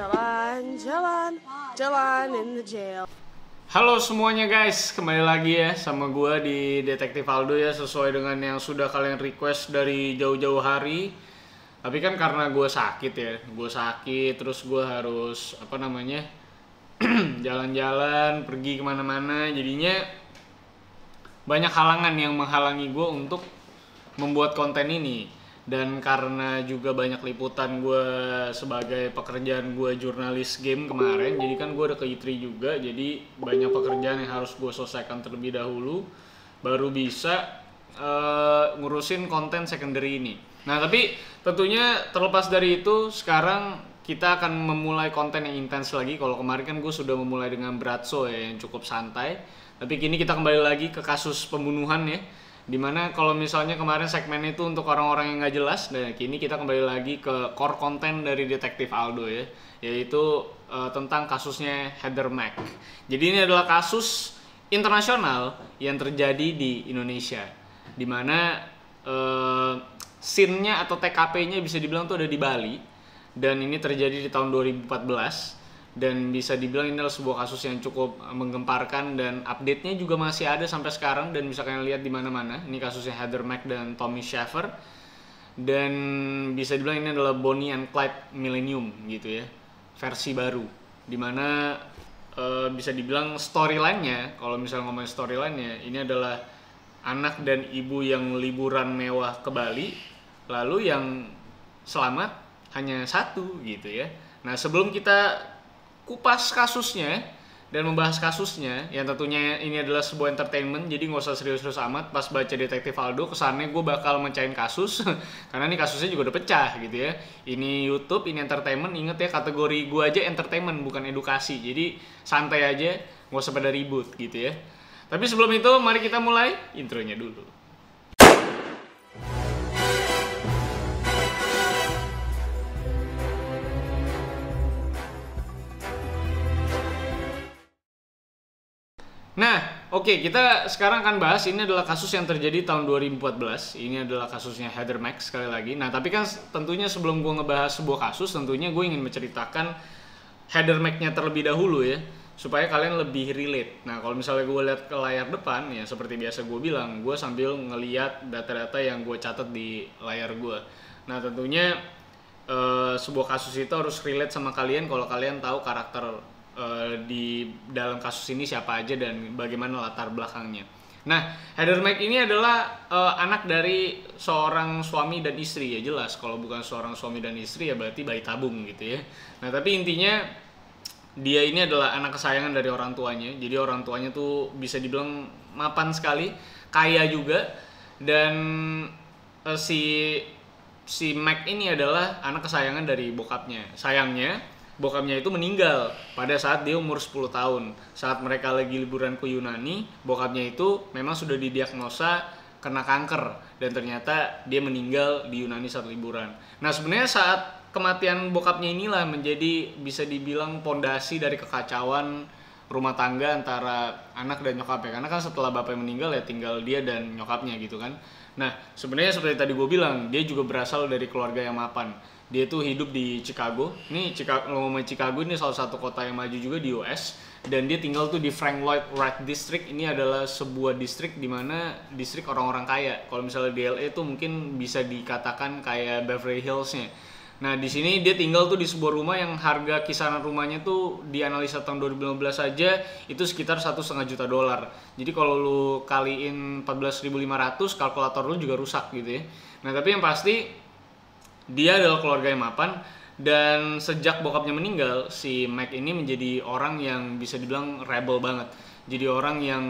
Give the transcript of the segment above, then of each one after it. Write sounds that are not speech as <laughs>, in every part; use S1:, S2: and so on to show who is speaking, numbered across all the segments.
S1: Jalan, jalan, jalan in the jail.
S2: Halo semuanya guys, kembali lagi ya sama gua di Detektif Aldo ya sesuai dengan yang sudah kalian request dari jauh-jauh hari. Tapi kan karena gue sakit ya, gue sakit terus gue harus apa namanya <clears throat> jalan-jalan, pergi ke mana-mana, jadinya banyak halangan yang menghalangi gue untuk membuat konten ini dan karena juga banyak liputan gue sebagai pekerjaan gue jurnalis game kemarin jadi kan gue udah ke E3 juga jadi banyak pekerjaan yang harus gue selesaikan terlebih dahulu baru bisa eh, ngurusin konten secondary ini. Nah tapi tentunya terlepas dari itu sekarang kita akan memulai konten yang intens lagi. Kalau kemarin kan gue sudah memulai dengan Bratso ya yang cukup santai. Tapi kini kita kembali lagi ke kasus pembunuhan ya di mana kalau misalnya kemarin segmen itu untuk orang-orang yang nggak jelas dan kini kita kembali lagi ke core konten dari detektif Aldo ya yaitu eh, tentang kasusnya Heather Mac jadi ini adalah kasus internasional yang terjadi di Indonesia. Di mana eh, scene-nya atau TKP-nya bisa dibilang tuh ada di Bali dan ini terjadi di tahun 2014 dan bisa dibilang ini adalah sebuah kasus yang cukup menggemparkan dan update-nya juga masih ada sampai sekarang. Dan bisa kalian lihat di mana-mana. Ini kasusnya Heather Mac dan Tommy Shaffer dan bisa dibilang ini adalah Bonnie and Clyde Millennium gitu ya. Versi baru. Di mana eh, bisa dibilang storyline-nya kalau misalnya ngomongin storyline-nya ini adalah anak dan ibu yang liburan mewah ke Bali lalu yang selamat hanya satu gitu ya. Nah sebelum kita kupas kasusnya dan membahas kasusnya yang tentunya ini adalah sebuah entertainment jadi nggak usah serius-serius amat. Pas baca detektif Aldo kesannya gue bakal mencahin kasus <laughs> karena ini kasusnya juga udah pecah gitu ya. Ini YouTube ini entertainment inget ya kategori gue aja entertainment bukan edukasi. Jadi santai aja nggak usah pada ribut gitu ya. Tapi sebelum itu mari kita mulai intronya dulu Nah, oke kita sekarang akan bahas ini adalah kasus yang terjadi tahun 2014. Ini adalah kasusnya Heather Max sekali lagi. Nah, tapi kan tentunya sebelum gue ngebahas sebuah kasus, tentunya gue ingin menceritakan Heather Mac-nya terlebih dahulu ya, supaya kalian lebih relate. Nah, kalau misalnya gue lihat ke layar depan, ya seperti biasa gue bilang, gue sambil ngeliat data-data yang gue catat di layar gue. Nah, tentunya eh, sebuah kasus itu harus relate sama kalian kalau kalian tahu karakter eh, di dalam kasus ini siapa aja dan bagaimana latar belakangnya. Nah, Heather Mac ini adalah eh, anak dari seorang suami dan istri ya jelas. Kalau bukan seorang suami dan istri ya berarti bayi tabung gitu ya. Nah, tapi intinya dia ini adalah anak kesayangan dari orang tuanya. Jadi orang tuanya tuh bisa dibilang mapan sekali, kaya juga dan eh, si si Mac ini adalah anak kesayangan dari bokapnya. Sayangnya, bokapnya itu meninggal pada saat dia umur 10 tahun. Saat mereka lagi liburan ke Yunani, bokapnya itu memang sudah didiagnosa kena kanker dan ternyata dia meninggal di Yunani saat liburan. Nah, sebenarnya saat kematian bokapnya inilah menjadi bisa dibilang pondasi dari kekacauan rumah tangga antara anak dan nyokapnya karena kan setelah bapaknya meninggal ya tinggal dia dan nyokapnya gitu kan nah sebenarnya seperti tadi gue bilang dia juga berasal dari keluarga yang mapan dia tuh hidup di Chicago. Ini Chicago ngomongin Chicago ini salah satu kota yang maju juga di US dan dia tinggal tuh di Frank Lloyd Wright District. Ini adalah sebuah distrik di mana distrik orang-orang kaya. Kalau misalnya di LA tuh mungkin bisa dikatakan kayak Beverly Hills-nya. Nah di sini dia tinggal tuh di sebuah rumah yang harga kisaran rumahnya tuh di analisa tahun 2015 saja itu sekitar satu setengah juta dolar. Jadi kalau lu kaliin 14.500 kalkulator lu juga rusak gitu ya. Nah tapi yang pasti dia adalah keluarga yang mapan dan sejak bokapnya meninggal si Mac ini menjadi orang yang bisa dibilang rebel banget. Jadi orang yang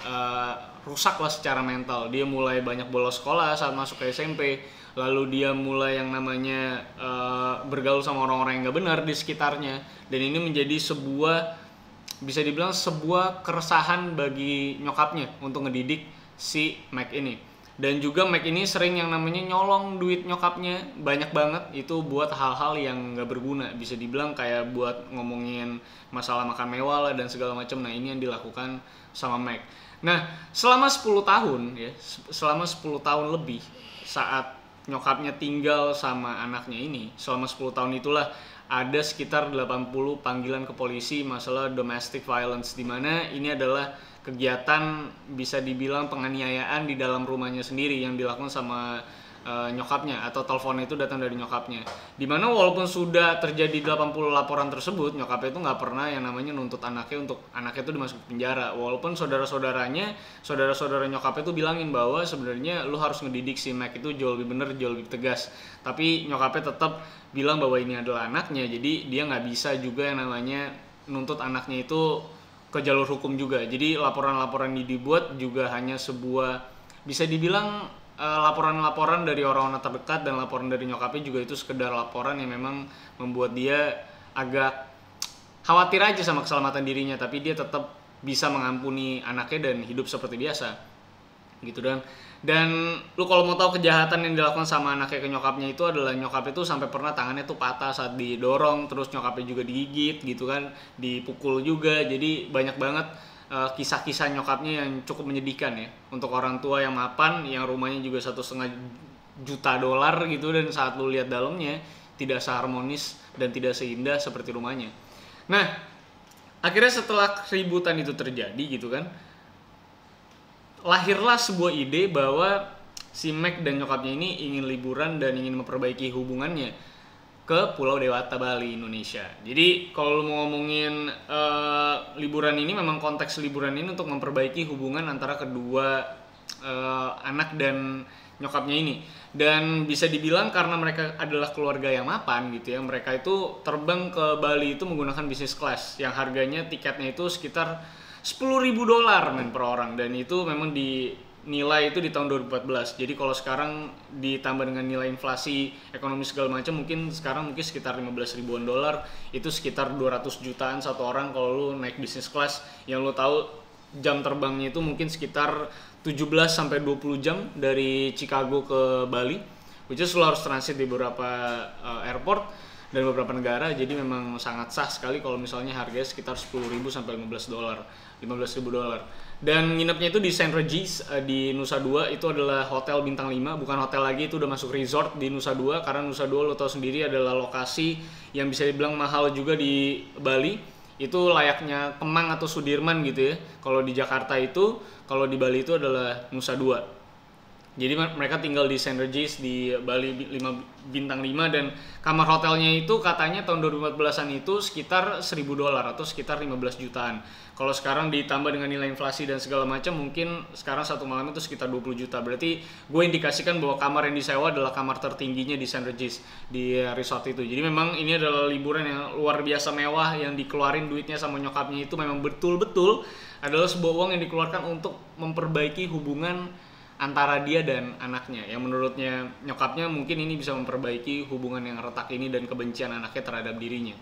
S2: eh, rusak lah secara mental. Dia mulai banyak bolos sekolah saat masuk ke SMP lalu dia mulai yang namanya eh, bergaul sama orang-orang yang nggak benar di sekitarnya dan ini menjadi sebuah bisa dibilang sebuah keresahan bagi nyokapnya untuk ngedidik si Mac ini dan juga Mac ini sering yang namanya nyolong duit nyokapnya. Banyak banget. Itu buat hal-hal yang nggak berguna. Bisa dibilang kayak buat ngomongin masalah makan mewah lah dan segala macam. Nah ini yang dilakukan sama Mac. Nah selama 10 tahun ya selama 10 tahun lebih saat nyokapnya tinggal sama anaknya ini selama 10 tahun itulah ada sekitar 80 panggilan ke polisi masalah domestic violence. Di mana ini adalah kegiatan bisa dibilang penganiayaan di dalam rumahnya sendiri yang dilakukan sama uh, nyokapnya atau teleponnya itu datang dari nyokapnya. Di mana walaupun sudah terjadi 80 laporan tersebut, nyokapnya itu nggak pernah yang namanya nuntut anaknya untuk anaknya itu dimasuk penjara. Walaupun saudara-saudaranya, saudara-saudara nyokapnya itu bilangin bahwa sebenarnya lu harus ngedidik si Mac itu jauh lebih bener, jauh lebih tegas. Tapi nyokapnya tetap bilang bahwa ini adalah anaknya, jadi dia nggak bisa juga yang namanya nuntut anaknya itu ke jalur hukum juga. Jadi laporan-laporan yang dibuat juga hanya sebuah bisa dibilang Eh, laporan-laporan dari orang-orang terdekat dan laporan dari nyokapnya juga itu sekedar laporan yang memang membuat dia agak khawatir aja sama keselamatan dirinya tapi dia tetap bisa mengampuni anaknya dan hidup seperti biasa gitu dan dan lu kalau mau tahu kejahatan yang dilakukan sama anaknya ke nyokapnya itu adalah nyokapnya itu sampai pernah tangannya tuh patah saat didorong terus nyokapnya juga digigit gitu kan dipukul juga. Jadi banyak banget uh, kisah-kisah nyokapnya yang cukup menyedihkan ya. Untuk orang tua yang mapan yang rumahnya juga satu setengah juta dolar gitu dan saat lu lihat dalamnya tidak seharmonis dan tidak seindah seperti rumahnya. Nah, akhirnya setelah keributan itu terjadi gitu kan, lahirlah sebuah ide bahwa si Mac dan nyokapnya ini ingin liburan dan ingin memperbaiki hubungannya ke Pulau Dewata Bali Indonesia. Jadi kalau mau ngomongin uh, liburan ini memang konteks liburan ini untuk memperbaiki hubungan antara kedua uh, anak dan nyokapnya ini. Dan bisa dibilang karena mereka adalah keluarga yang mapan gitu ya, mereka itu terbang ke Bali itu menggunakan bisnis class yang harganya tiketnya itu sekitar 10.000 dolar men per orang. Dan itu memang di nilai itu di tahun 2014. Jadi kalau sekarang ditambah dengan nilai inflasi ekonomi segala macam mungkin sekarang mungkin sekitar 15 ribuan dolar. Itu sekitar 200 jutaan satu orang kalau lu naik bisnis kelas. Yang lu tahu jam terbangnya itu mungkin sekitar 17 sampai 20 jam dari Chicago ke Bali. Which is lu harus transit di beberapa uh, airport dan beberapa negara. Jadi memang sangat sah sekali kalau misalnya harganya sekitar 10.000 sampai 15 dolar 15.000 dolar. Dan nginepnya itu di Saint Regis uh, di Nusa Dua. Itu adalah hotel bintang 5 bukan hotel lagi itu udah masuk resort di Nusa Dua. Karena Nusa Dua lo tau sendiri adalah lokasi yang bisa dibilang mahal juga di Bali. Itu layaknya Kemang atau Sudirman gitu ya. Kalau di Jakarta itu kalau di Bali itu adalah Nusa Dua jadi mereka tinggal di Saint Regis di Bali 5 bintang 5 dan kamar hotelnya itu katanya tahun 2014-an itu sekitar 1000 dolar atau sekitar 15 jutaan. Kalau sekarang ditambah dengan nilai inflasi dan segala macam mungkin sekarang satu malam itu sekitar 20 juta. Berarti gue indikasikan bahwa kamar yang disewa adalah kamar tertingginya di Saint Regis di resort itu. Jadi memang ini adalah liburan yang luar biasa mewah yang dikeluarin duitnya sama nyokapnya itu memang betul-betul adalah sebuah uang yang dikeluarkan untuk memperbaiki hubungan antara dia dan anaknya. Yang menurutnya nyokapnya mungkin ini bisa memperbaiki hubungan yang retak ini dan kebencian anaknya terhadap dirinya.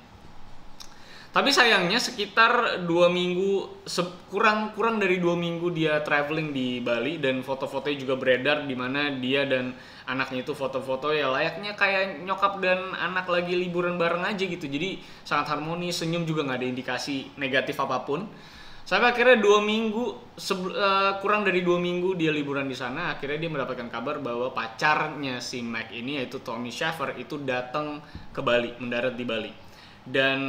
S2: Tapi sayangnya sekitar dua minggu kurang kurang dari dua minggu dia traveling di Bali dan foto-fotonya juga beredar di mana dia dan anaknya itu foto-foto ya layaknya kayak nyokap dan anak lagi liburan bareng aja gitu. Jadi sangat harmonis senyum juga nggak ada indikasi negatif apa pun Sampai akhirnya dua minggu, uh, kurang dari dua minggu dia liburan di sana, akhirnya dia mendapatkan kabar bahwa pacarnya si Mac ini yaitu Tommy Shaffer itu datang ke Bali, mendarat di Bali. Dan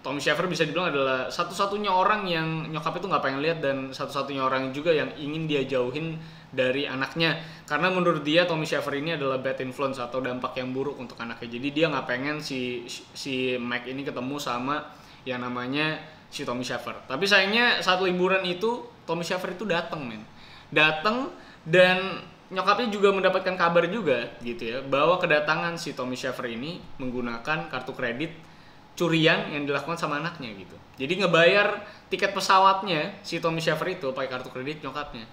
S2: Tommy Shaffer bisa dibilang adalah satu-satunya orang yang nyokap itu nggak pengen lihat dan satu-satunya orang juga yang ingin dia jauhin dari anaknya karena menurut dia Tommy Shaffer ini adalah bad influence atau dampak yang buruk untuk anaknya jadi dia nggak pengen si si Mac ini ketemu sama yang namanya si Tommy Shaffer. Tapi sayangnya saat liburan itu Tommy Shaffer itu datang men. Datang dan nyokapnya juga mendapatkan kabar juga gitu ya bahwa kedatangan si Tommy Shaffer ini menggunakan kartu kredit curian yang dilakukan sama anaknya gitu. Jadi ngebayar tiket pesawatnya si Tommy Shaffer itu pakai kartu kredit nyokapnya.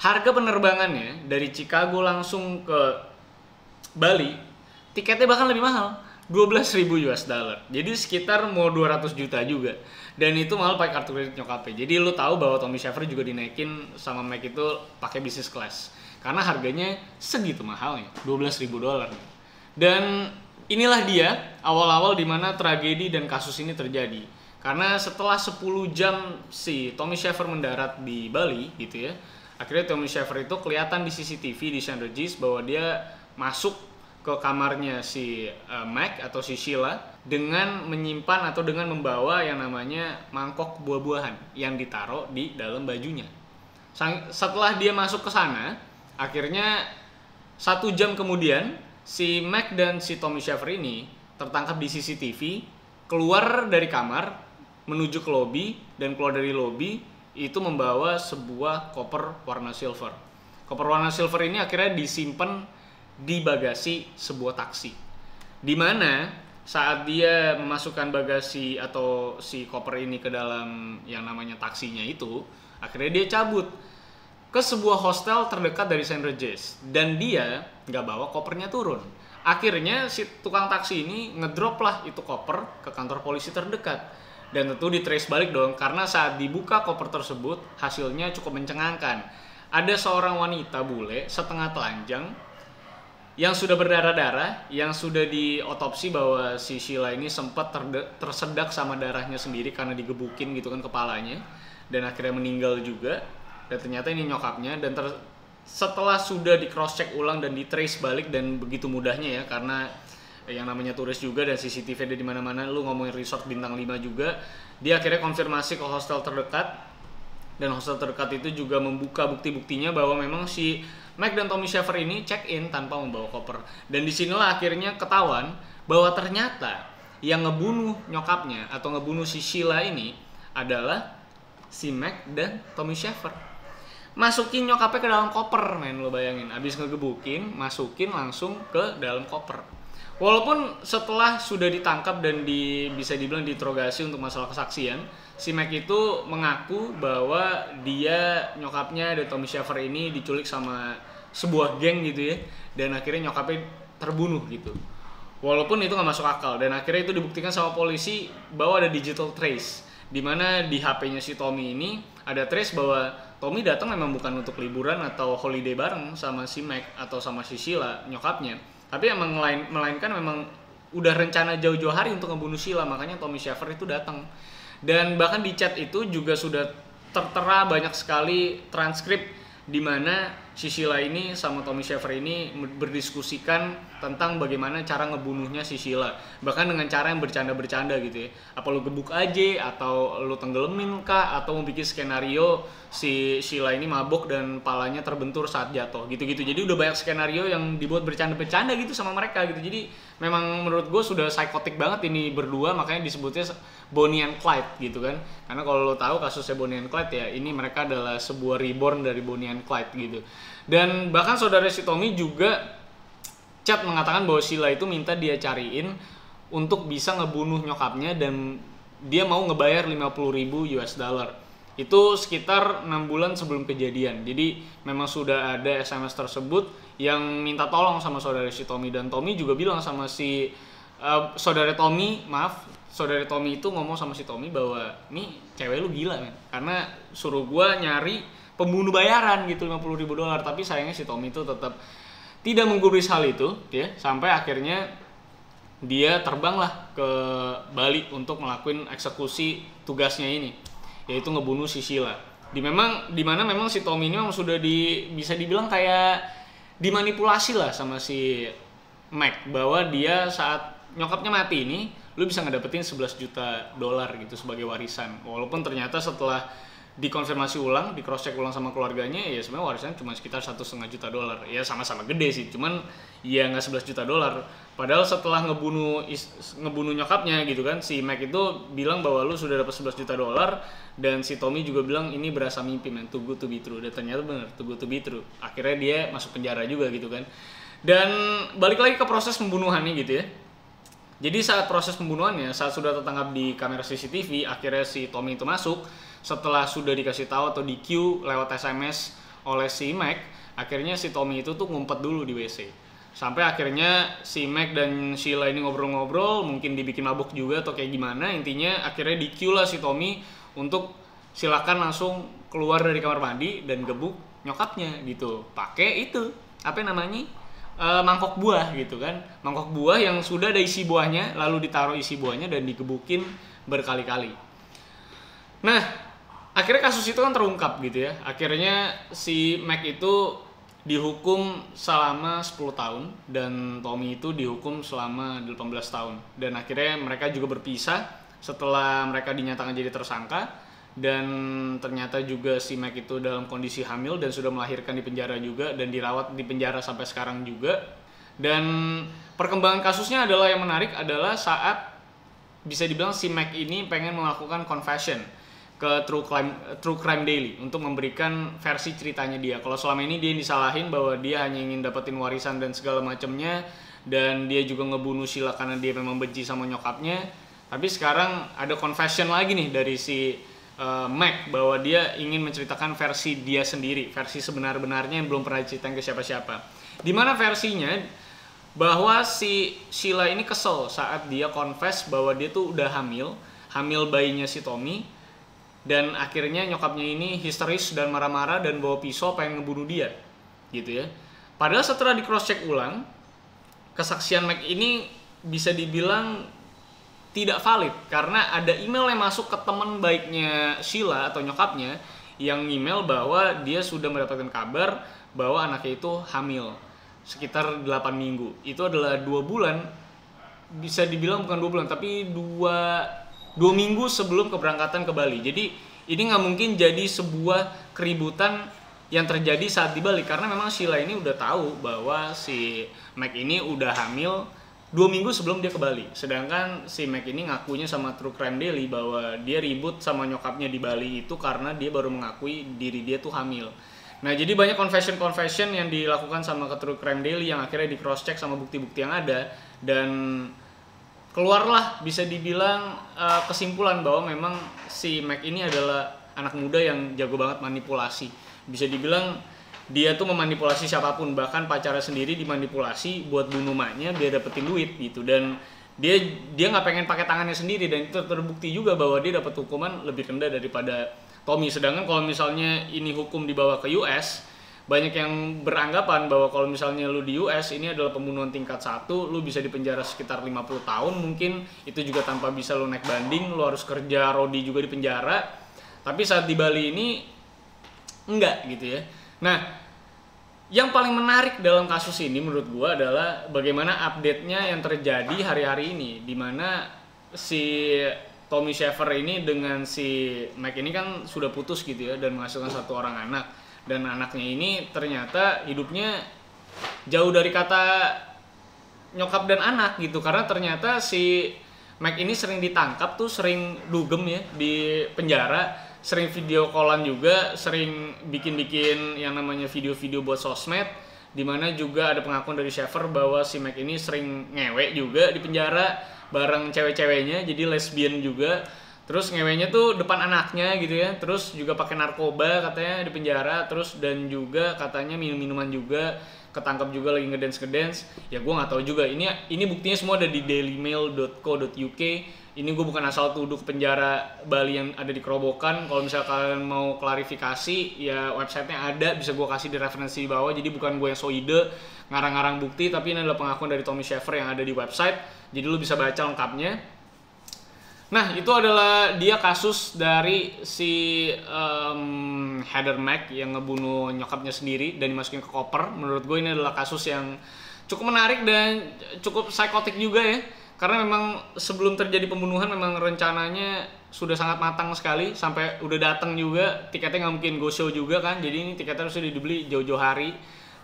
S2: Harga penerbangannya dari Chicago langsung ke Bali tiketnya bahkan lebih mahal 12.000 US dollar. Jadi sekitar mau 200 juta juga. Dan itu malah pakai kartu kredit nyokapnya. Jadi lu tahu bahwa Tommy Shaffer juga dinaikin sama Mac itu pakai business class. Karena harganya segitu mahalnya, 12.000 dolar. Dan inilah dia awal-awal di mana tragedi dan kasus ini terjadi. Karena setelah 10 jam si Tommy Shaffer mendarat di Bali gitu ya. Akhirnya Tommy Shaffer itu kelihatan di CCTV di Regis bahwa dia masuk ke kamarnya si uh, Mac atau si Sheila dengan menyimpan atau dengan membawa yang namanya mangkok buah-buahan yang ditaruh di dalam bajunya. Sang, setelah dia masuk ke sana, akhirnya satu jam kemudian si Mac dan si Tommy Shaffer ini tertangkap di CCTV keluar dari kamar menuju ke lobby dan keluar dari lobby itu membawa sebuah koper warna silver. Koper warna silver ini akhirnya disimpan di bagasi sebuah taksi. Di mana saat dia memasukkan bagasi atau si koper ini ke dalam yang namanya taksinya itu, akhirnya dia cabut ke sebuah hostel terdekat dari St. Regis dan dia nggak bawa kopernya turun. Akhirnya si tukang taksi ini ngedrop lah itu koper ke kantor polisi terdekat dan tentu di trace balik dong karena saat dibuka koper tersebut hasilnya cukup mencengangkan. Ada seorang wanita bule setengah telanjang yang sudah berdarah-darah, yang sudah diotopsi bahwa si Sheila ini sempat tersedak sama darahnya sendiri karena digebukin gitu kan kepalanya dan akhirnya meninggal juga dan ternyata ini nyokapnya dan ter, setelah sudah di cross check ulang dan di trace balik dan begitu mudahnya ya karena yang namanya turis juga dan CCTV ada di mana-mana lu ngomongin resort bintang 5 juga dia akhirnya konfirmasi ke hostel terdekat dan hostel terdekat itu juga membuka bukti-buktinya bahwa memang si Mike dan Tommy Shaffer ini check in tanpa membawa koper. Dan di sinilah akhirnya ketahuan bahwa ternyata yang ngebunuh nyokapnya atau ngebunuh si Sheila ini adalah si Mac dan Tommy Shaffer masukin nyokapnya ke dalam koper men lo bayangin. Abis ngegebukin masukin langsung ke dalam koper walaupun setelah sudah ditangkap dan di, bisa dibilang diinterogasi untuk masalah kesaksian si Mac itu mengaku bahwa dia nyokapnya dan Tommy Shaffer ini diculik sama sebuah geng gitu ya. Dan akhirnya nyokapnya terbunuh gitu. Walaupun itu nggak masuk akal. Dan akhirnya itu dibuktikan sama polisi bahwa ada digital trace. Di mana di HP-nya si Tommy ini ada trace bahwa Tommy datang memang bukan untuk liburan atau holiday bareng sama si Mac atau sama si Sheila nyokapnya tapi emang melain, melainkan memang udah rencana jauh-jauh hari untuk ngebunuh Sheila makanya Tommy Shaffer itu datang. Dan bahkan di chat itu juga sudah tertera banyak sekali transkrip di mana si Sheila ini sama Tommy Shaffer ini berdiskusikan tentang bagaimana cara ngebunuhnya si Sheila bahkan dengan cara yang bercanda-bercanda gitu ya. Apa lu gebuk aja atau lu tenggelemin kah? Atau mau bikin skenario si Sheila ini mabuk dan palanya terbentur saat jatuh gitu-gitu. Jadi udah banyak skenario yang dibuat bercanda-bercanda gitu sama mereka gitu. Jadi memang menurut gue sudah psikotik banget ini berdua. Makanya disebutnya Bonnie and Clyde gitu kan. Karena kalau lo tahu kasusnya Bonnie and Clyde ya ini mereka adalah sebuah reborn dari Bonnie and Clyde gitu. Dan bahkan saudara si Tommy juga chat mengatakan bahwa Sheila itu minta dia cariin untuk bisa ngebunuh nyokapnya dan dia mau ngebayar 50 ribu US dollar. Itu sekitar enam bulan sebelum kejadian. Jadi memang sudah ada SMS tersebut yang minta tolong sama saudara si Tommy. Dan Tommy juga bilang sama si uh, saudara Tommy maaf saudara Tommy itu ngomong sama si Tommy bahwa nih cewek lu gila kan karena suruh gua nyari pembunuh bayaran gitu 50 ribu dolar. Tapi sayangnya si Tommy itu tetap tidak menggubris hal itu ya. Sampai akhirnya dia terbanglah ke Bali untuk melakukan eksekusi tugasnya ini yaitu ngebunuh si Sheila. Di memang di mana memang si Tommy ini memang sudah di bisa dibilang kayak dimanipulasi lah sama si Mac bahwa dia saat nyokapnya mati ini lu bisa ngedapetin 11 juta dolar gitu sebagai warisan walaupun ternyata setelah dikonfirmasi ulang, di cross check ulang sama keluarganya, ya sebenarnya warisan cuma sekitar satu setengah juta dolar. Ya sama-sama gede sih, cuman ya nggak 11 juta dolar. Padahal setelah ngebunuh ngebunuh nyokapnya gitu kan, si Mac itu bilang bahwa lu sudah dapat 11 juta dolar dan si Tommy juga bilang ini berasa mimpi man, too good to be true. Dan ternyata bener, too good to be true. Akhirnya dia masuk penjara juga gitu kan. Dan balik lagi ke proses pembunuhannya gitu ya. Jadi saat proses pembunuhannya, saat sudah tertangkap di kamera CCTV, akhirnya si Tommy itu masuk. Setelah sudah dikasih tahu atau di queue lewat SMS oleh si Mac akhirnya si Tommy itu tuh ngumpet dulu di WC sampai akhirnya si Mac dan Sheila ini ngobrol-ngobrol mungkin dibikin mabuk juga atau kayak gimana intinya akhirnya di queue lah si Tommy untuk silakan langsung keluar dari kamar mandi dan gebuk nyokapnya gitu. Pakai itu apa namanya e, mangkok buah gitu kan. Mangkok buah yang sudah ada isi buahnya lalu ditaruh isi buahnya dan digebukin berkali-kali. Nah akhirnya kasus itu kan terungkap gitu ya. Akhirnya si Mac itu dihukum selama 10 tahun dan Tommy itu dihukum selama 18 tahun. Dan akhirnya mereka juga berpisah. Setelah mereka dinyatakan jadi tersangka dan ternyata juga si Mac itu dalam kondisi hamil dan sudah melahirkan di penjara juga dan dirawat di penjara sampai sekarang juga dan perkembangan kasusnya adalah yang menarik adalah saat bisa dibilang si Mac ini pengen melakukan confession ke True Crime True Crime Daily untuk memberikan versi ceritanya dia. Kalau selama ini dia disalahin bahwa dia hanya ingin dapetin warisan dan segala macamnya dan dia juga ngebunuh Sheila karena dia memang benci sama nyokapnya. Tapi sekarang ada confession lagi nih dari si uh, Mac bahwa dia ingin menceritakan versi dia sendiri, versi sebenar-benarnya yang belum pernah diceritain ke siapa-siapa. Di mana versinya bahwa si Sheila ini kesel saat dia confess bahwa dia tuh udah hamil, hamil bayinya si Tommy dan akhirnya nyokapnya ini histeris dan marah-marah dan bawa pisau pengen ngebunuh dia gitu ya padahal setelah di cross check ulang kesaksian Mac ini bisa dibilang tidak valid karena ada email yang masuk ke teman baiknya Sheila atau nyokapnya yang email bahwa dia sudah mendapatkan kabar bahwa anaknya itu hamil sekitar 8 minggu. Itu adalah dua bulan. Bisa dibilang bukan dua bulan tapi dua dua minggu sebelum keberangkatan ke Bali. Jadi ini nggak mungkin jadi sebuah keributan yang terjadi saat di Bali. Karena memang Sheila ini udah tahu bahwa si Mac ini udah hamil dua minggu sebelum dia ke Bali. Sedangkan si Mac ini ngakunya sama True Crime Daily bahwa dia ribut sama nyokapnya di Bali itu karena dia baru mengakui diri dia tuh hamil. Nah jadi banyak confession-confession yang dilakukan sama ke True Crime Daily yang akhirnya di cross check sama bukti-bukti yang ada dan keluarlah bisa dibilang uh, kesimpulan bahwa memang si Mac ini adalah anak muda yang jago banget manipulasi. Bisa dibilang dia tuh memanipulasi siapa pun bahkan pacarnya sendiri dimanipulasi buat bunuh maknya biar dapetin duit gitu dan dia dia nggak pengen pakai tangannya sendiri dan itu terbukti juga bahwa dia dapat hukuman lebih rendah daripada Tommy sedangkan kalau misalnya ini hukum dibawa ke US banyak yang beranggapan bahwa kalau misalnya lu di US ini adalah pembunuhan tingkat satu, lu bisa dipenjara sekitar 50 tahun mungkin itu juga tanpa bisa lu naik banding, lu harus kerja rodi juga di penjara. Tapi saat di Bali ini enggak gitu ya. Nah, yang paling menarik dalam kasus ini menurut gua adalah bagaimana update-nya yang terjadi hari-hari ini di mana si Tommy Sheffer ini dengan si Mike ini kan sudah putus gitu ya dan menghasilkan satu orang anak. Dan anaknya ini ternyata hidupnya jauh dari kata nyokap dan anak gitu karena ternyata si Mac ini sering ditangkap tuh sering dugem ya di penjara sering video callan juga sering bikin-bikin yang namanya video-video buat sosmed di mana juga ada pengakuan dari Sheffer bahwa si Mac ini sering ngewek juga di penjara bareng cewek-ceweknya jadi lesbian juga. Terus ngewenya tuh depan anaknya gitu ya terus juga pakai narkoba katanya di penjara terus dan juga katanya minum minuman juga ketangkap juga lagi ngedance ngedance. Ya gue nggak tahu juga. Ini ini buktinya semua ada di dailymail.co.uk ini gue bukan asal tuduh penjara Bali yang ada di Kerobokan. Kalau misalnya kalian mau klarifikasi ya websitenya ada. Bisa gue kasih di referensi di bawah. Jadi bukan gue yang so ide ngarang-ngarang bukti. Tapi ini adalah pengakuan dari Tommy Sheffer yang ada di website. Jadi lu bisa baca lengkapnya Nah, itu adalah dia kasus dari si um, Heather Mac yang ngebunuh nyokapnya sendiri dan dimasukin ke koper. Menurut gue ini adalah kasus yang cukup menarik dan cukup psikotik juga ya. Karena memang sebelum terjadi pembunuhan memang rencananya sudah sangat matang sekali sampai udah datang juga tiketnya nggak mungkin go show juga kan jadi ini tiketnya harusnya dibeli jauh-jauh hari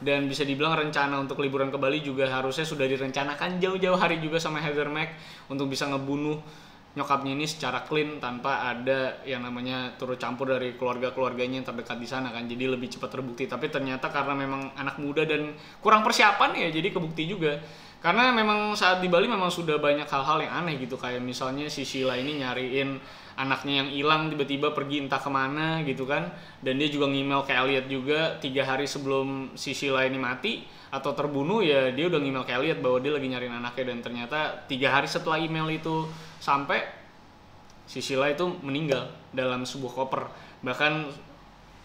S2: dan bisa dibilang rencana untuk liburan ke Bali juga harusnya sudah direncanakan jauh-jauh hari juga sama Heather Mac untuk bisa ngebunuh nyokapnya ini secara clean tanpa ada yang namanya turut campur dari keluarga-keluarganya yang terdekat di sana kan. Jadi lebih cepat terbukti. Tapi ternyata karena memang anak muda dan kurang persiapan ya jadi kebukti juga. Karena memang saat di Bali memang sudah banyak hal-hal yang aneh gitu. Kayak misalnya si Sheila ini nyariin anaknya yang hilang tiba-tiba pergi entah ke mana gitu kan. Dan dia juga ngemail ke Elliot juga tiga hari sebelum si Sheila ini mati atau terbunuh ya dia udah ngemail ke Elliot bahwa dia lagi nyariin anaknya. Dan ternyata tiga hari setelah email itu sampai si Sheila itu meninggal dalam sebuah koper. Bahkan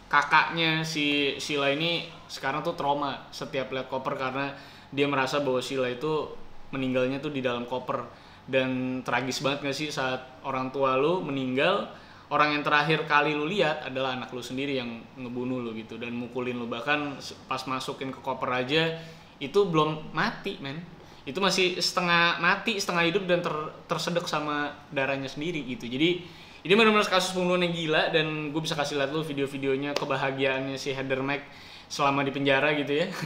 S2: kakaknya si Sheila ini sekarang tuh trauma setiap lihat koper karena dia merasa bahwa Sheila itu meninggalnya tuh di dalam koper. Dan tragis banget gak sih saat orang tua lu meninggal? Orang yang terakhir kali lu lihat adalah anak lu sendiri yang ngebunuh lu gitu dan mukulin lu. Bahkan pas masukin ke koper aja itu belum mati men itu masih setengah mati setengah hidup dan ter- tersedek sama darahnya sendiri gitu. Jadi ini benar-benar kasus pembunuhan yang gila dan gue bisa kasih lihat lu video-videonya kebahagiaannya si Heather Mac selama di penjara gitu ya. <laughs>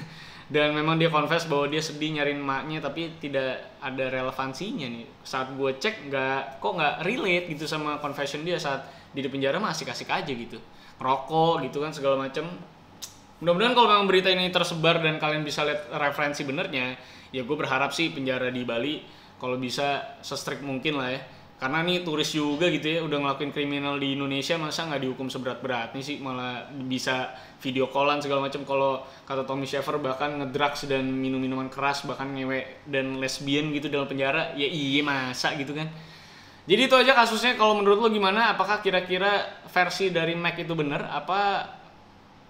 S2: Dan memang dia confess bahwa dia sedih nyariin emaknya tapi tidak ada relevansinya nih. Saat gue cek nggak kok nggak relate gitu sama confession dia saat di penjara masih kasih aja gitu. Ngerokok gitu kan segala macem. Mudah-mudahan kalau memang berita ini tersebar dan kalian bisa lihat referensi benernya ya gue berharap sih penjara di Bali kalau bisa se-strict mungkin lah ya. Karena nih turis juga gitu ya udah ngelakuin kriminal di Indonesia masa nggak dihukum seberat-beratnya sih? Malah bisa video callan segala macam. Kalau kata Tommy Sheffer bahkan ngedrugs dan minum minuman keras bahkan ngewe dan lesbian gitu dalam penjara ya iya masa gitu kan? Jadi itu aja kasusnya. Kalau menurut lo gimana? Apakah kira-kira versi dari Mac itu benar? Apa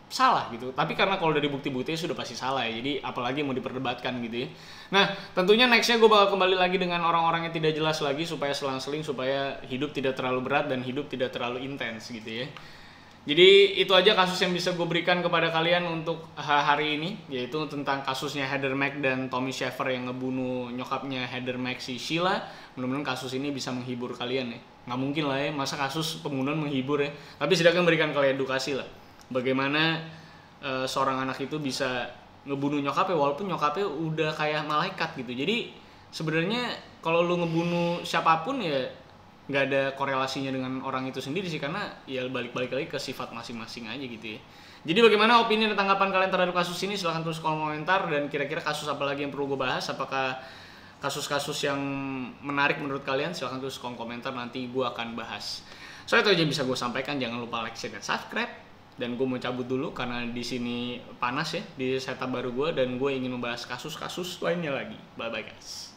S2: salah gitu. Tapi karena kalau dari bukti-buktinya sudah pasti salah ya. Jadi apalagi mau diperdebatkan gitu ya. Nah, tentunya nextnya gue bakal kembali lagi dengan orang-orang yang tidak jelas lagi supaya selang-seling supaya hidup tidak terlalu berat dan hidup tidak terlalu intens gitu ya. Jadi itu aja kasus yang bisa gue berikan kepada kalian untuk ha- hari ini yaitu tentang kasusnya Heather Mac dan Tommy Sheffer yang ngebunuh nyokapnya Heather Mac si Sheila. Mudah-mudahan kasus ini bisa menghibur kalian ya. Nggak mungkin lah ya masa kasus pembunuhan menghibur ya. Tapi setidaknya memberikan kalian edukasi lah. Bagaimana eh, seorang anak itu bisa ngebunuh nyokapnya walaupun nyokapnya udah kayak malaikat gitu. Jadi sebenarnya kalau lu ngebunuh siapa pun ya nggak ada korelasinya dengan orang itu sendiri sih karena ya balik-balik lagi ke sifat masing-masing aja gitu ya. Jadi bagaimana opini dan tanggapan kalian terhadap kasus ini? Silahkan tulis kolom komentar dan kira-kira kasus apa lagi yang perlu gue bahas? Apakah kasus-kasus yang menarik menurut kalian? Silahkan tulis kolom komentar nanti gue akan bahas. So itu aja yang bisa gue sampaikan. Jangan lupa like, share, dan subscribe. Dan gue mau cabut dulu karena di sini panas ya di setup baru gue dan gue ingin membahas kasus-kasus lainnya lagi. Bye bye guys.